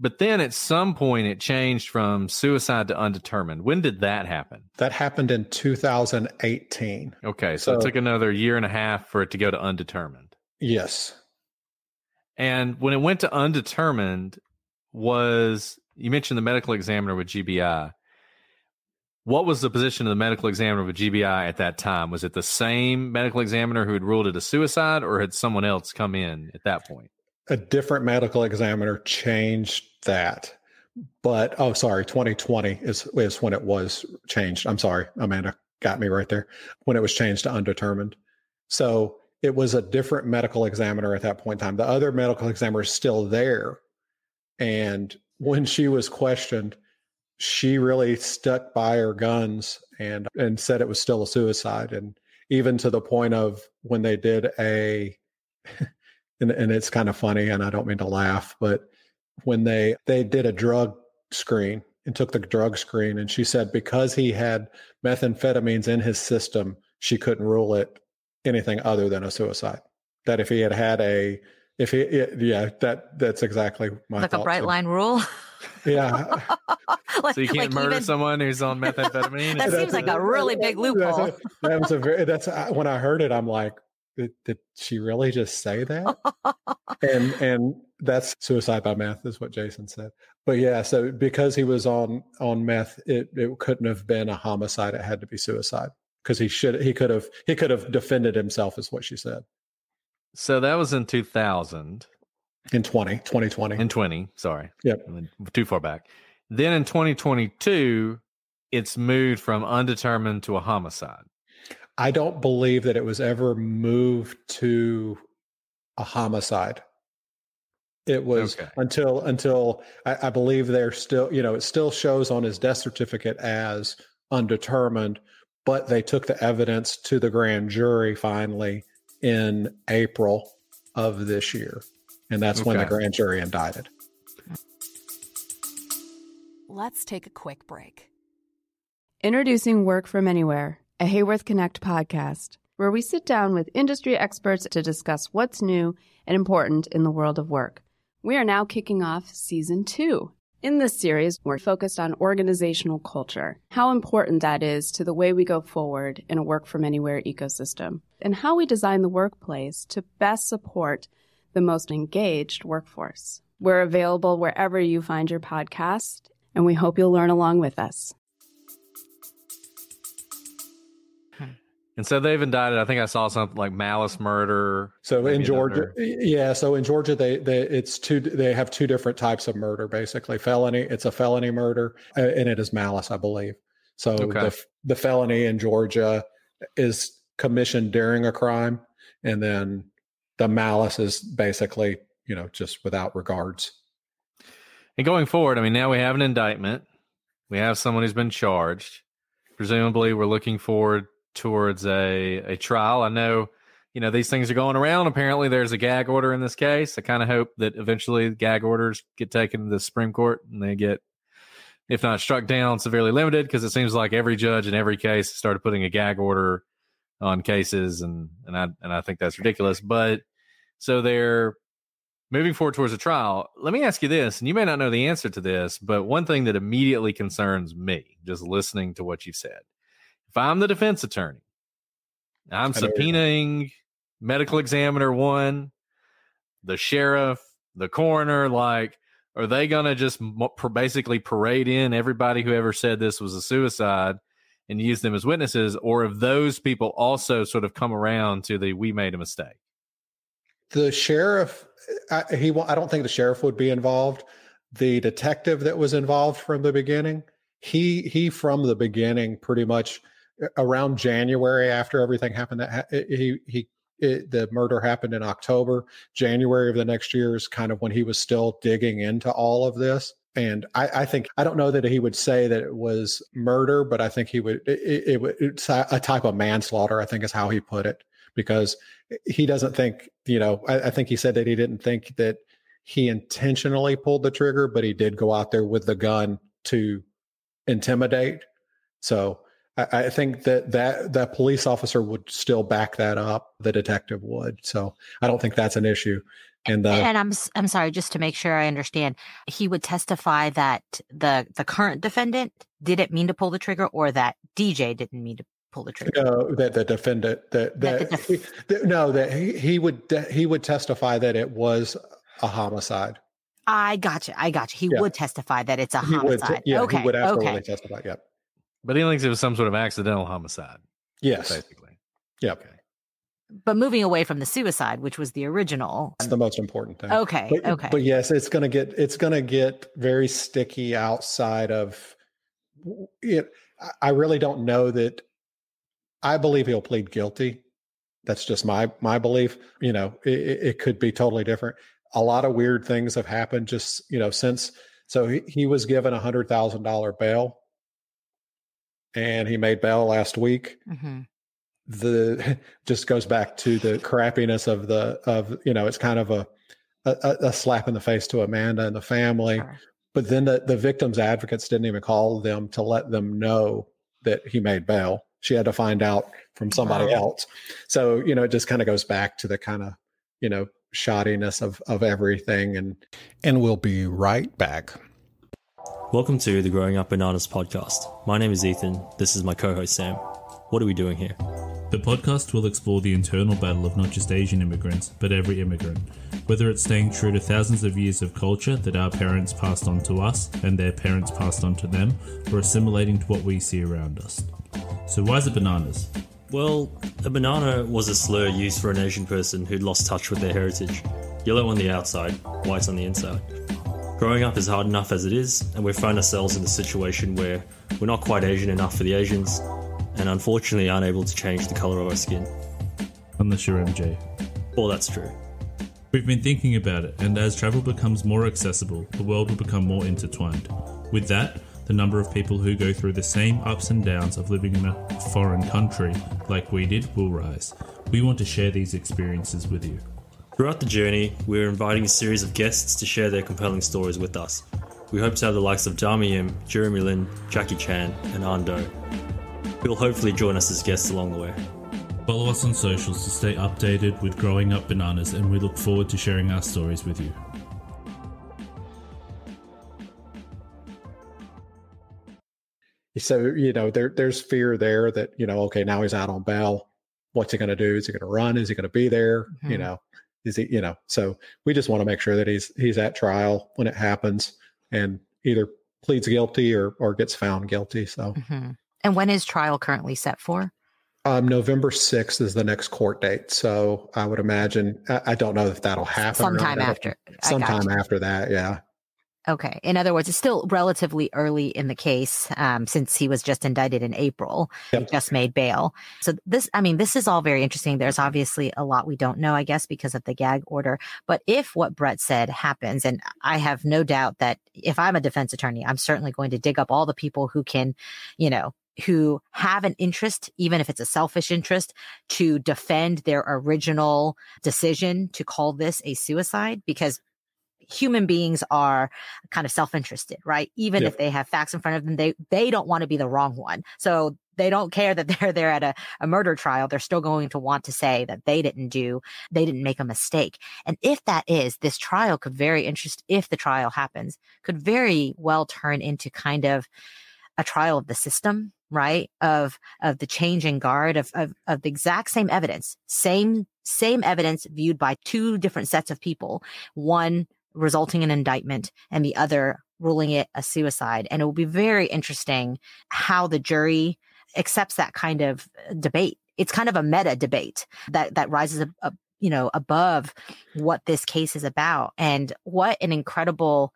but then at some point it changed from suicide to undetermined. When did that happen? That happened in 2018. Okay, so, so it took another year and a half for it to go to undetermined. Yes. And when it went to undetermined, was you mentioned the medical examiner with GBI. What was the position of the medical examiner with GBI at that time? Was it the same medical examiner who had ruled it a suicide, or had someone else come in at that point? A different medical examiner changed that. But oh, sorry, 2020 is is when it was changed. I'm sorry, Amanda got me right there when it was changed to undetermined. So it was a different medical examiner at that point in time. The other medical examiner is still there, and when she was questioned, she really stuck by her guns and and said it was still a suicide, and even to the point of when they did a [laughs] and, and it's kind of funny and i don't mean to laugh but when they they did a drug screen and took the drug screen and she said because he had methamphetamines in his system she couldn't rule it anything other than a suicide. That if he had had a if he yeah that that's exactly my like a bright line rule? Yeah. [laughs] Like, so you can't like murder even... someone who's on methamphetamine? That seems like a, a really big loophole. That's a, that was a very that's when i heard it i'm like did, did she really just say that? [laughs] and and that's suicide by meth is what Jason said. But yeah, so because he was on on meth, it it couldn't have been a homicide. It had to be suicide because he should he could have he could have defended himself is what she said. So that was in 2000 in 20 2020 in 20 sorry yep too far back then in 2022 it's moved from undetermined to a homicide I don't believe that it was ever moved to a homicide. It was okay. until until I, I, believe they're still, you know, it still shows on his death certificate as undetermined, but they took the evidence to the grand jury finally in April of this year. And that's okay. when the grand jury indicted. Let's take a quick break. Introducing Work from Anywhere a Haworth Connect podcast, where we sit down with industry experts to discuss what's new and important in the world of work. We are now kicking off season two. In this series, we're focused on organizational culture, how important that is to the way we go forward in a work from anywhere ecosystem, and how we design the workplace to best support the most engaged workforce. We're available wherever you find your podcast, and we hope you'll learn along with us. And so they've indicted. I think I saw something like malice murder. So in Georgia, yeah. So in Georgia, they they it's two. They have two different types of murder. Basically, felony. It's a felony murder, uh, and it is malice, I believe. So okay. the the felony in Georgia is commissioned during a crime, and then the malice is basically you know just without regards. And going forward, I mean, now we have an indictment. We have someone who's been charged. Presumably, we're looking forward towards a a trial. I know, you know, these things are going around. Apparently, there's a gag order in this case. I kind of hope that eventually gag orders get taken to the Supreme Court and they get, if not struck down, severely limited. Because it seems like every judge in every case started putting a gag order on cases, and and I and I think that's ridiculous. But so they're moving forward towards a trial. Let me ask you this, and you may not know the answer to this, but one thing that immediately concerns me, just listening to what you've said if I'm the defense attorney, I'm subpoenaing medical examiner one, the sheriff, the coroner. Like, are they going to just basically parade in everybody who ever said this was a suicide and use them as witnesses? Or if those people also sort of come around to the we made a mistake? The sheriff, I, he, I don't think the sheriff would be involved. The detective that was involved from the beginning, he he from the beginning pretty much around January after everything happened. That he he it, the murder happened in October. January of the next year is kind of when he was still digging into all of this. And I, I think I don't know that he would say that it was murder, but I think he would. It, it, it's a type of manslaughter. I think is how he put it because he doesn't think. You know, I, I think he said that he didn't think that he intentionally pulled the trigger, but he did go out there with the gun to intimidate. So I, I think that that that police officer would still back that up. The detective would. So I don't think that's an issue. And, uh, and I'm I'm sorry, just to make sure I understand, he would testify that the the current defendant didn't mean to pull the trigger, or that DJ didn't mean to pull the trigger. No, that the defendant that that, that he, that, no that he, he would he would testify that it was a homicide. I got you. I got you. He yeah. would testify that it's a he homicide. Would, yeah, okay. he would absolutely okay. testify. Yep. But he thinks it was some sort of accidental homicide. Yes. Basically. Yeah. Okay. But moving away from the suicide, which was the original. That's the most important thing. Okay. But, okay. But yes, it's gonna get it's gonna get very sticky outside of it. I really don't know that I believe he'll plead guilty. That's just my my belief. You know, it, it could be totally different. A lot of weird things have happened just, you know, since so he, he was given a hundred thousand dollar bail and he made bail last week. Mm-hmm. The [laughs] just goes back to the crappiness of the of you know it's kind of a a, a slap in the face to Amanda and the family. Sure. But then the, the victims advocates didn't even call them to let them know that he made bail. She had to find out from somebody wow. else. So, you know, it just kind of goes back to the kind of, you know, shoddiness of, of everything. And and we'll be right back. Welcome to the Growing Up Bananas podcast. My name is Ethan. This is my co host Sam. What are we doing here? The podcast will explore the internal battle of not just Asian immigrants, but every immigrant. Whether it's staying true to thousands of years of culture that our parents passed on to us and their parents passed on to them, or assimilating to what we see around us. So, why is it bananas? Well, a banana was a slur used for an Asian person who'd lost touch with their heritage. Yellow on the outside, white on the inside. Growing up is hard enough as it is, and we find ourselves in a situation where we're not quite Asian enough for the Asians, and unfortunately aren't able to change the colour of our skin. Unless you're MJ. Well, that's true. We've been thinking about it, and as travel becomes more accessible, the world will become more intertwined. With that, the number of people who go through the same ups and downs of living in a foreign country, like we did, will rise. We want to share these experiences with you. Throughout the journey, we're inviting a series of guests to share their compelling stories with us. We hope to have the likes of Dami Im, Jeremy Lin, Jackie Chan, and Ando, who will hopefully join us as guests along the way. Follow us on socials to stay updated with Growing Up Bananas, and we look forward to sharing our stories with you. So, you know, there, there's fear there that, you know, okay, now he's out on bail. What's he going to do? Is he going to run? Is he going to be there? Mm-hmm. You know, is he you know so we just want to make sure that he's he's at trial when it happens and either pleads guilty or or gets found guilty so mm-hmm. and when is trial currently set for Um, November 6th is the next court date. So I would imagine, I, I don't know if that'll happen. Sometime after. Sometime after that. Yeah. Okay. In other words, it's still relatively early in the case um, since he was just indicted in April. Yep. Just made bail. So this, I mean, this is all very interesting. There's obviously a lot we don't know, I guess, because of the gag order. But if what Brett said happens, and I have no doubt that if I'm a defense attorney, I'm certainly going to dig up all the people who can, you know, who have an interest, even if it's a selfish interest, to defend their original decision to call this a suicide because human beings are kind of self-interested, right? Even yep. if they have facts in front of them, they they don't want to be the wrong one. So they don't care that [laughs] they're there at a, a murder trial. They're still going to want to say that they didn't do, they didn't make a mistake. And if that is, this trial could very interest, if the trial happens, could very well turn into kind of a trial of the system, right? Of, of the changing guard of, of, of the exact same evidence, same, same evidence viewed by two different sets of people. One resulting in indictment and the other ruling it a suicide. And it will be very interesting how the jury accepts that kind of uh, debate. It's kind of a meta debate that, that rises up, up you know, above what this case is about. And what an incredible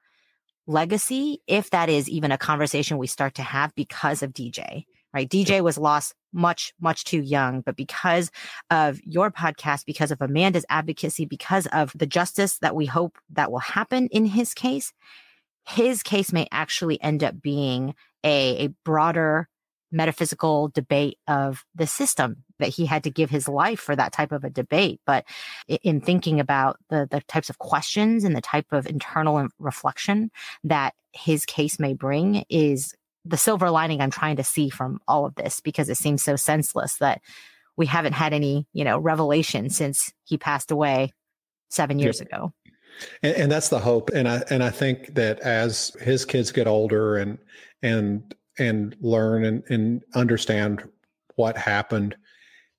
legacy, if that is even a conversation we start to have because of DJ, right? DJ was lost much, much too young, but because of your podcast, because of Amanda's advocacy, because of the justice that we hope that will happen in his case, his case may actually end up being a, a broader metaphysical debate of the system that he had to give his life for that type of a debate. But in thinking about the, the types of questions and the type of internal reflection that his case may bring is the silver lining I'm trying to see from all of this because it seems so senseless that we haven't had any, you know, revelation since he passed away seven years yep. ago. And, and, that's the hope. And I and I think that as his kids get older and and and learn and, and understand what happened,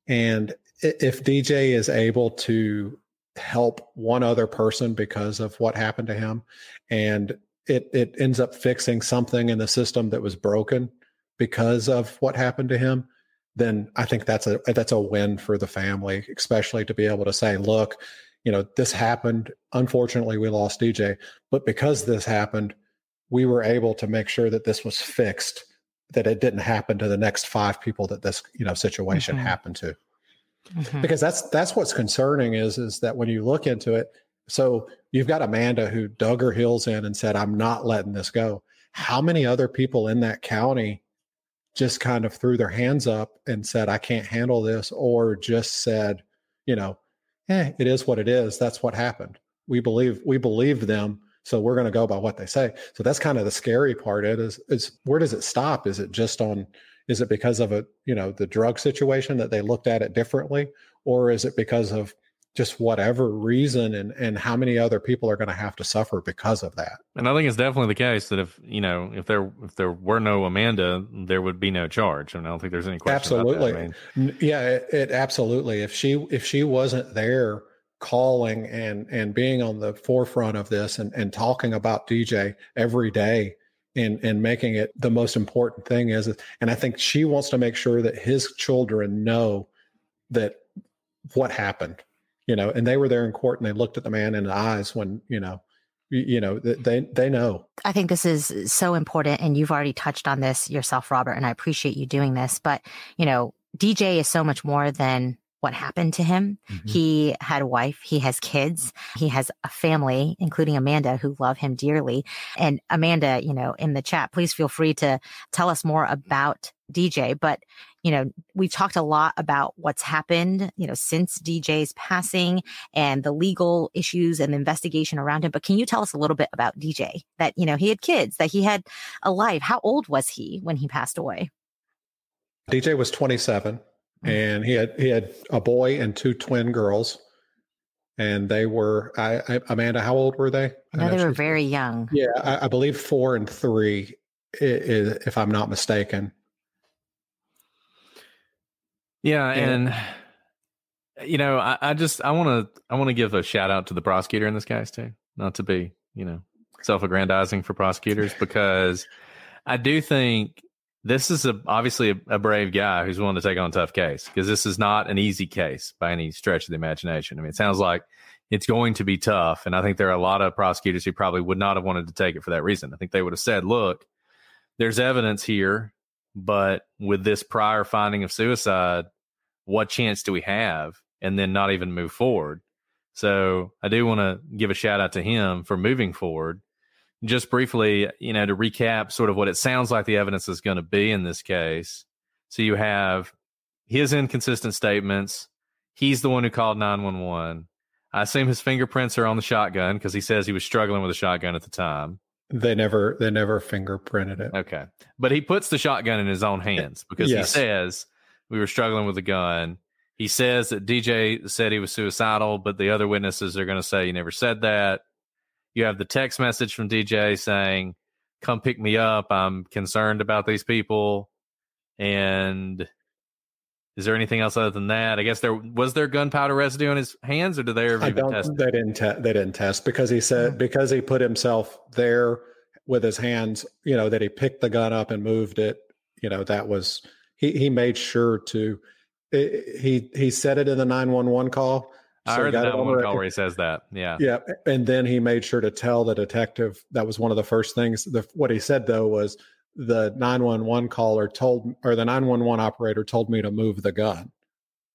and if DJ is able to help one other person because of what happened to him, and it it ends up fixing something in the system that was broken because of what happened to him, then I think that's a that's a win for the family, especially to be able to say, look, you know, this happened. Unfortunately, we lost DJ, but because this happened, we were able to make sure that this was fixed, that it didn't happen to the next five people that this, you know, situation mm-hmm. happened to. Mm-hmm. Because that's that's what's concerning is is that when you look into it, so you've got Amanda who dug her heels in and said, I'm not letting this go. How many other people in that county just kind of threw their hands up and said, I can't handle this, or just said, you know, eh, it is what it is. That's what happened. We believe we believed them. So we're going to go by what they say. So that's kind of the scary part. It is is where does it stop? Is it just on is it because of a, you know, the drug situation that they looked at it differently? Or is it because of just whatever reason and and how many other people are going to have to suffer because of that. And i think it's definitely the case that if you know if there if there were no amanda there would be no charge. And i don't think there's any question absolutely I mean, yeah it, it absolutely. If she if she wasn't there calling and and being on the forefront of this and and talking about dj every day and and making it the most important thing is and i think she wants to make sure that his children know that what happened you know, and they were there in court and they looked at the man in the eyes when, you know, you know, they they know. I think this is so important and you've already touched on this yourself Robert and I appreciate you doing this, but you know, DJ is so much more than what happened to him. Mm-hmm. He had a wife, he has kids, he has a family, including Amanda, who love him dearly. And Amanda, you know, in the chat, please feel free to tell us more about DJ. But, you know, we've talked a lot about what's happened, you know, since DJ's passing and the legal issues and the investigation around him. But can you tell us a little bit about DJ that, you know, he had kids, that he had a life? How old was he when he passed away? DJ was 27 mm. and he had he had a boy and two twin girls and they were I, I, Amanda. How old were they? I know they were very young. Yeah, I, I, believe four and three, if I'm not mistaken. Yeah, and you know, I, I just I want to I want to give a shout out to the prosecutor in this case too, not to be you know self-aggrandizing for prosecutors because I do think this is a, obviously a, a, brave guy who's willing to take on a tough case because this is not an easy case by any stretch of the imagination. I mean, it sounds like it's going to be tough. And I think there are a lot of prosecutors who probably would not have wanted to take it for that reason. I think they would have said, look, there's evidence here, but with this prior finding of suicide, what chance do we have? And then not even move forward. So I do want to give a shout out to him for moving forward just briefly, you know, to recap sort of what it sounds like the evidence is going to be in this case. So you have his inconsistent statements. He's the one who called 911. I assume his fingerprints are on the shotgun because he says he was struggling with a shotgun at the time. They never they never fingerprinted it. Okay. But he puts the shotgun in his own hands because yes. he says we were struggling with the gun. He says that DJ said he was suicidal, but the other witnesses are going to say he never said that. You have the text message from DJ saying, "Come pick me up. I'm concerned about these people." And is there anything else other than that? I guess there was there gunpowder residue on his hands, or did they ever I even test? They didn't. Te- they didn't test because he said mm-hmm. because he put himself there with his hands. You know that he picked the gun up and moved it. You know that was he. He made sure to. He he said it in the nine one one call I so heard that one call where he says that. Yeah. Yeah. And then he made sure to tell the detective that was one of the first things. The, what he said though was the 911 caller told, or the 911 operator told me to move the gun,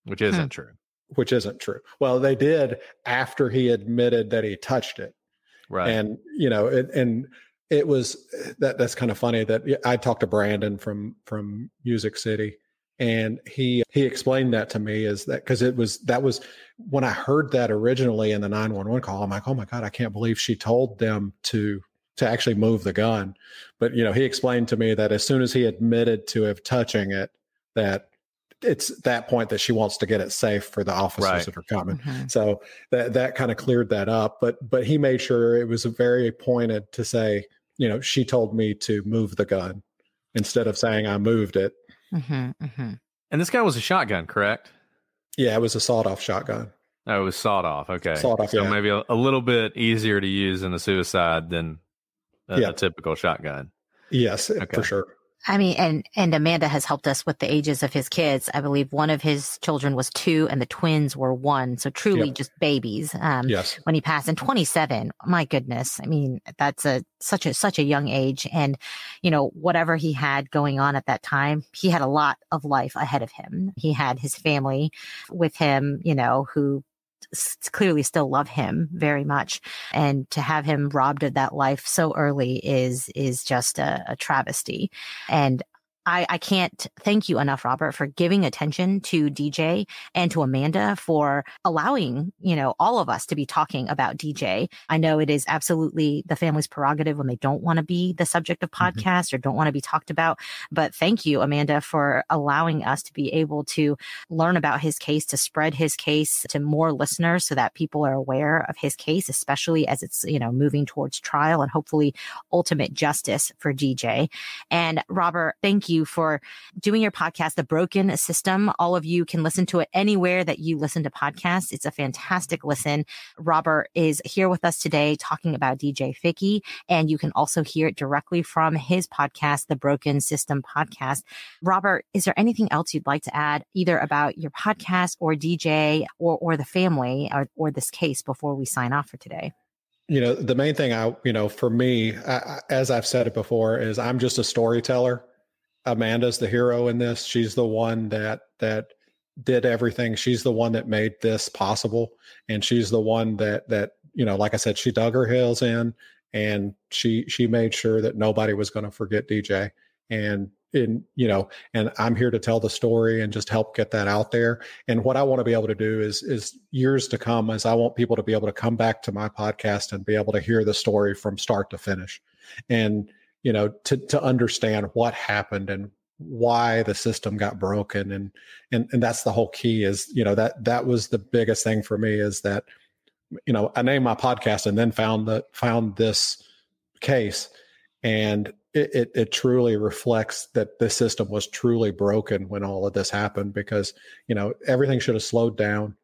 which isn't hmm. true. Which isn't true. Well, they did after he admitted that he touched it. Right. And, you know, it, and it was that that's kind of funny that I talked to Brandon from, from Music City and he he explained that to me is that because it was that was when i heard that originally in the 911 call i'm like oh my god i can't believe she told them to to actually move the gun but you know he explained to me that as soon as he admitted to have touching it that it's that point that she wants to get it safe for the officers right. that are coming mm-hmm. so that that kind of cleared that up but but he made sure it was very pointed to say you know she told me to move the gun instead of saying i moved it Mm-hmm, mm-hmm. And this guy was a shotgun, correct? Yeah, it was a sawed-off shotgun. Oh, it was sawed off. Okay, sawed off. So yeah. maybe a, a, little bit easier to use in a suicide than a, yeah. a typical shotgun. Yes, okay. for sure. I mean, and and Amanda has helped us with the ages of his kids. I believe one of his children was two, and the twins were one. So truly, yep. just babies. Um, yes. When he passed in 27, my goodness. I mean, that's a such a such a young age, and you know whatever he had going on at that time, he had a lot of life ahead of him. He had his family with him, you know, who clearly still love him very much. And to have him robbed of that life so early is is just a, a travesty. And I, I can't thank you enough, Robert, for giving attention to DJ and to Amanda for allowing, you know, all of us to be talking about DJ. I know it is absolutely the family's prerogative when they don't want to be the subject of mm-hmm. podcasts mm-hmm. or don't want to be talked about. But thank you, Amanda, for allowing us to be able to learn about his case, to spread his case to more listeners so that people are aware of his case, especially as it's, you know, moving towards trial and hopefully ultimate justice for DJ. And Robert, thank you you for doing your podcast, The Broken System. All of you can listen to it anywhere that you listen to podcasts. It's a fantastic listen. Robert is here with us today talking about DJ Ficky, and you can also hear it directly from his podcast, The Broken System Podcast. Robert, is there anything else you'd like to add, either about your podcast or DJ or, or the family or, or this case before we sign off for today? you know the main thing i you know for me I, as i've said it before is i'm just a storyteller Amanda's the hero in this. She's the one that that did everything. She's the one that made this possible, and she's the one that that you know, like I said, she dug her heels in, and she she made sure that nobody was going to forget DJ. And in you know, and I'm here to tell the story and just help get that out there. And what I want to be able to do is is years to come, is I want people to be able to come back to my podcast and be able to hear the story from start to finish, and you know to to understand what happened and why the system got broken and and and that's the whole key is you know that that was the biggest thing for me is that you know I named my podcast and then found that found this case and it, it, it truly reflects that the system was truly broken when all of this happened because you know everything should have slowed down.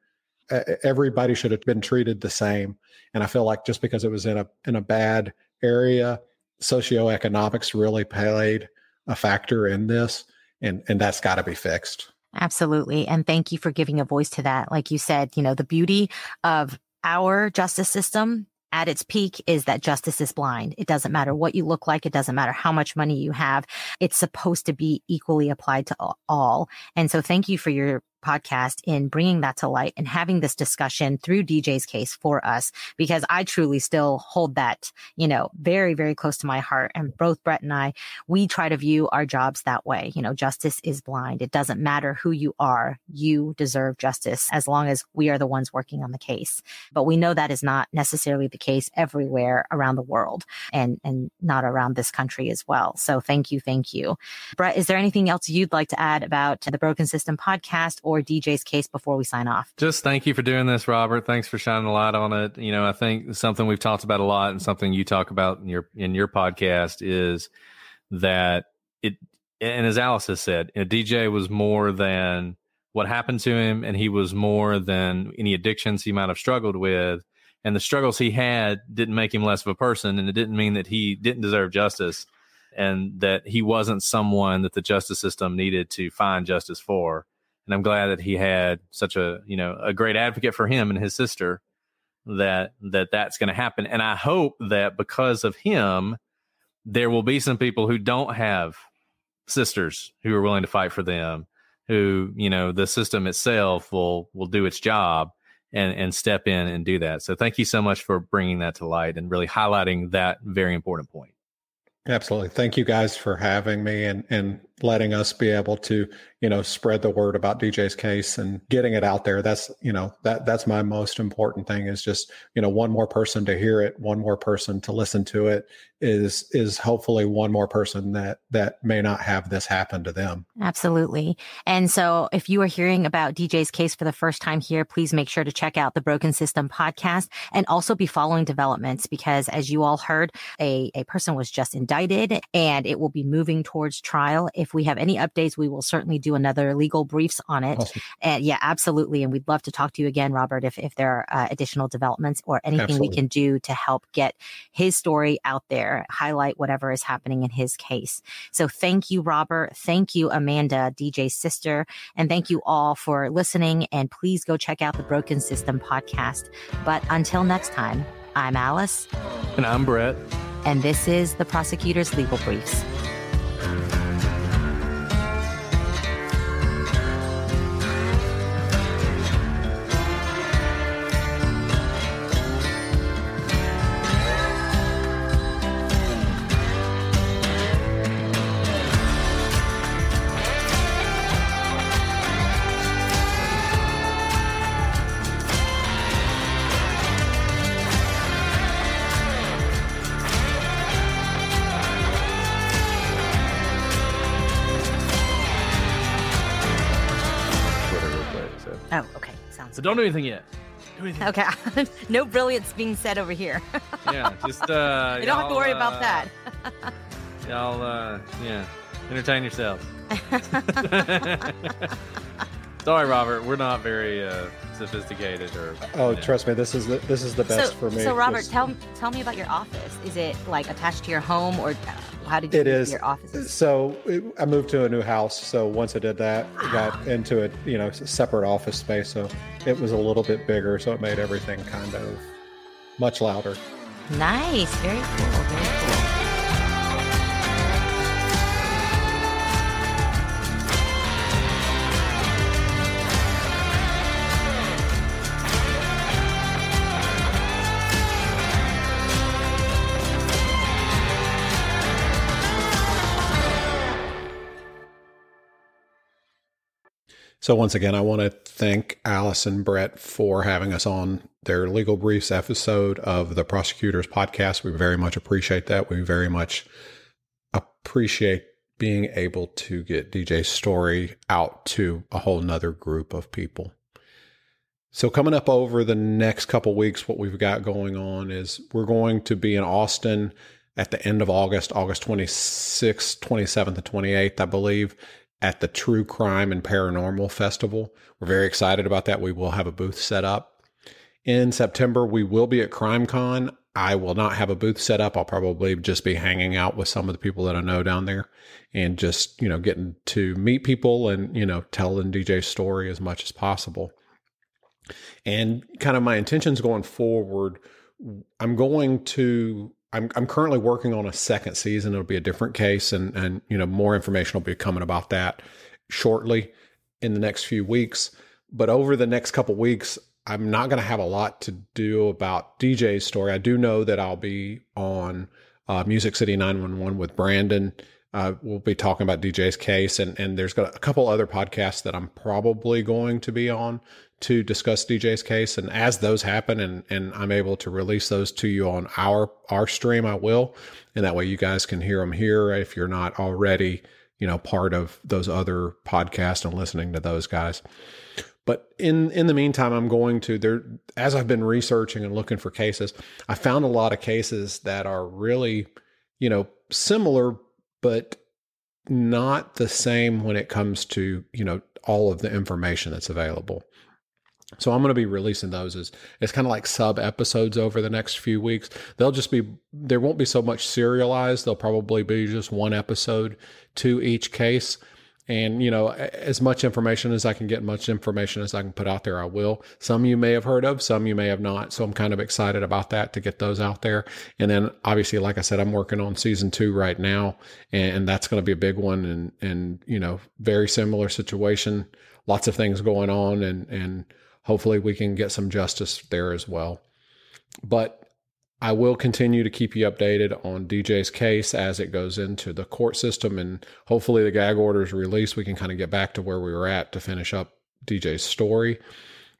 Everybody should have been treated the same. And i feel like just because it was in a in a bad area socioeconomics really played a factor in this, and and that's got to be fixed. Absolutely. And thank you for giving a voice to that. Like you said, you know, the beauty of our justice system at its peak is that justice is blind. It doesn't matter what you look like. It doesn't matter how much money you have. It's supposed to be equally applied to all. And so thank you for your podcast in bringing that to light and having this discussion through DJ's case for us, because I truly still hold that, you know, very, very close to my heart. And both Brett and I, we try to view our jobs that way. You know, justice is blind. It doesn't matter who you are. You deserve justice as long as we are the ones working on the case. But we know that is not necessarily the case everywhere around the world and, and not around this country as well. So thank you. Thank you. Brett, is there anything else you'd like to add about the Broken System podcast or DJ's case before we sign off? Just thank you for doing this, Robert. Thanks for shining a light on it. You know, I think something we've talked about a lot and something you talk about in your in your podcast is that it and as Alice has said, DJ was more than what happened to him, and he was more than any addictions he might have struggled with. And the struggles he had didn't make him less of a person, and it didn't mean that he didn't deserve justice and that he wasn't someone that the justice system needed to find justice for and I'm glad that he had such a you know a great advocate for him and his sister that that that's going to happen. And I hope that because of him there will be some people who don't have sisters who are willing to fight for them who you know the system itself will will do its job and and step in and do that. So thank you so much for bringing that to light and really highlighting that very important point. Absolutely. Thank you guys for having me and, and letting us be able to, you know, spread the word about DJ's case and getting it out there. That's, you know, that that's my most important thing is just, you know, one more person to hear it, one more person to listen to it is is hopefully one more person that that may not have this happen to them. Absolutely. And so if you are hearing about DJ's case for the first time here, please make sure to check out the Broken System podcast and also be following developments because as you all heard, a, a person was just indicted and it will be moving towards trial. If we have any updates, we will certainly do another legal briefs on it. Awesome. And yeah, absolutely. And we'd love to talk to you again, Robert, if, if there are uh, additional developments or anything absolutely. we can do to help get his story out there highlight whatever is happening in his case. So thank you, Robert. Thank you, Amanda, DJ's sister. And thank you all for listening. And please go check out the Broken System podcast. But until next time, I'm Alice. And I'm Brett. And this is the Prosecutor's Legal Briefs. So don't do anything yet. Do anything okay. [laughs] no brilliance being said over here. [laughs] yeah, just uh [laughs] You don't have to worry uh, about that. y'all uh yeah. Entertain yourselves. Sorry, Robert. We're not very uh, sophisticated or. Oh, trust me, this is the this is the best so, for me. So, Robert, tell tell me about your office. Is it like attached to your home, or uh, how did you it is your office? So it, I moved to a new house. So once I did that, I got into a you know separate office space. So it was a little bit bigger. So it made everything kind of much louder. Nice. Very cool. So once again, I want to thank Alice and Brett for having us on their legal briefs episode of the prosecutors podcast. We very much appreciate that. We very much appreciate being able to get DJ's story out to a whole nother group of people. So coming up over the next couple weeks, what we've got going on is we're going to be in Austin at the end of August, August 26th, 27th, and 28th, I believe at the True Crime and Paranormal Festival. We're very excited about that. We will have a booth set up. In September, we will be at CrimeCon. I will not have a booth set up. I'll probably just be hanging out with some of the people that I know down there and just, you know, getting to meet people and, you know, telling DJ's story as much as possible. And kind of my intentions going forward, I'm going to I'm I'm currently working on a second season. It'll be a different case and and you know, more information will be coming about that shortly in the next few weeks. But over the next couple weeks, I'm not going to have a lot to do about DJ's story. I do know that I'll be on uh, Music City 911 with Brandon. Uh, we'll be talking about DJ's case, and and there's got a couple other podcasts that I'm probably going to be on to discuss DJ's case. And as those happen, and and I'm able to release those to you on our our stream, I will, and that way you guys can hear them here if you're not already, you know, part of those other podcasts and listening to those guys. But in in the meantime, I'm going to there as I've been researching and looking for cases, I found a lot of cases that are really, you know, similar but not the same when it comes to, you know, all of the information that's available. So I'm going to be releasing those as it's kind of like sub episodes over the next few weeks. They'll just be there won't be so much serialized. They'll probably be just one episode to each case and, you know, as much information as I can get, much information as I can put out there, I will. Some you may have heard of, some you may have not. So I'm kind of excited about that to get those out there. And then obviously, like I said, I'm working on season two right now, and that's going to be a big one. And, and, you know, very similar situation, lots of things going on, and, and hopefully we can get some justice there as well. But I will continue to keep you updated on DJ's case as it goes into the court system, and hopefully the gag order is released. We can kind of get back to where we were at to finish up DJ's story.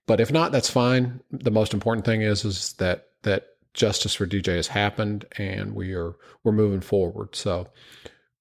But if not, that's fine. The most important thing is is that that justice for DJ has happened, and we are we're moving forward. So,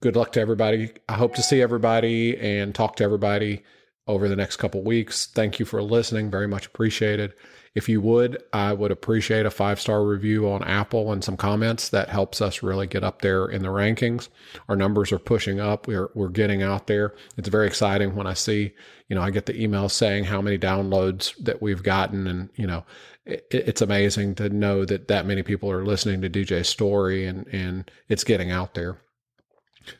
good luck to everybody. I hope to see everybody and talk to everybody over the next couple weeks. Thank you for listening. Very much appreciated. If you would, I would appreciate a five star review on Apple and some comments. That helps us really get up there in the rankings. Our numbers are pushing up. We're we're getting out there. It's very exciting when I see, you know, I get the emails saying how many downloads that we've gotten, and you know, it, it's amazing to know that that many people are listening to DJ's story and and it's getting out there.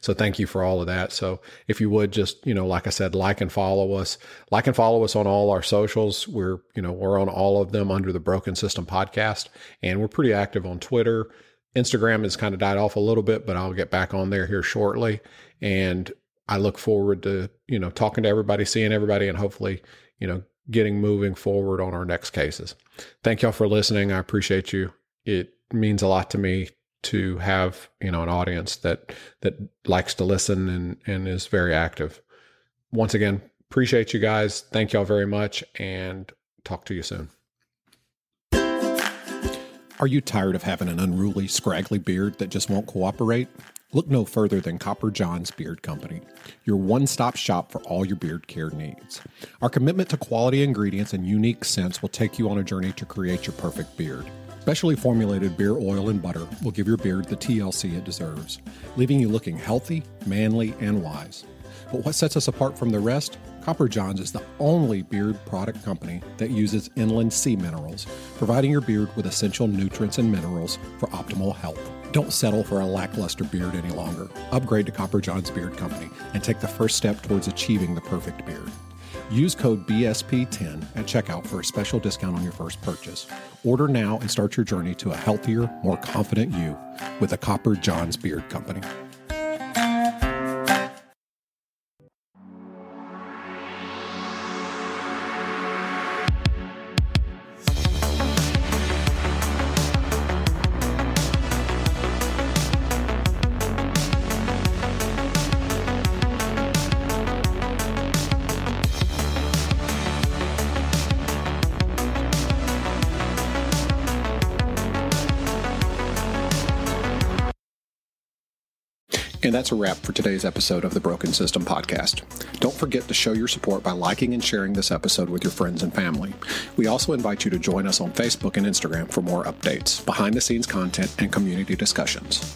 So thank you for all of that. So if you would just, you know, like I said, like and follow us, like and follow us on all our socials. We're, you know, we're on all of them under the Broken System podcast and we're pretty active on Twitter. Instagram has kind of died off a little bit, but I'll get back on there here shortly. And I look forward to, you know, talking to everybody, seeing everybody, and hopefully, you know, getting moving forward on our next cases. Thank y'all for listening. I appreciate you. It means a lot to me to have you know an audience that that likes to listen and and is very active. Once again, appreciate you guys. Thank y'all very much, and talk to you soon. Are you tired of having an unruly, scraggly beard that just won't cooperate? Look no further than Copper John's Beard Company, your one stop shop for all your beard care needs. Our commitment to quality ingredients and unique scents will take you on a journey to create your perfect beard. Specially formulated beer oil and butter will give your beard the TLC it deserves, leaving you looking healthy, manly, and wise. But what sets us apart from the rest? Copper Johns is the only beard product company that uses inland sea minerals, providing your beard with essential nutrients and minerals for optimal health. Don't settle for a lackluster beard any longer. Upgrade to Copper Johns Beard Company and take the first step towards achieving the perfect beard. Use code BSP10 at checkout for a special discount on your first purchase. Order now and start your journey to a healthier, more confident you with the Copper Johns Beard Company. That's a wrap for today's episode of the Broken System Podcast. Don't forget to show your support by liking and sharing this episode with your friends and family. We also invite you to join us on Facebook and Instagram for more updates, behind the scenes content, and community discussions.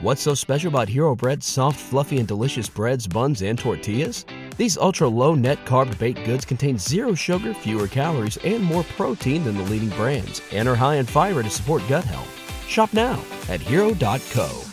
What's so special about Hero Bread's soft, fluffy, and delicious breads, buns, and tortillas? These ultra low net carb baked goods contain zero sugar, fewer calories, and more protein than the leading brands, and are high in fiber to support gut health. Shop now at hero.co.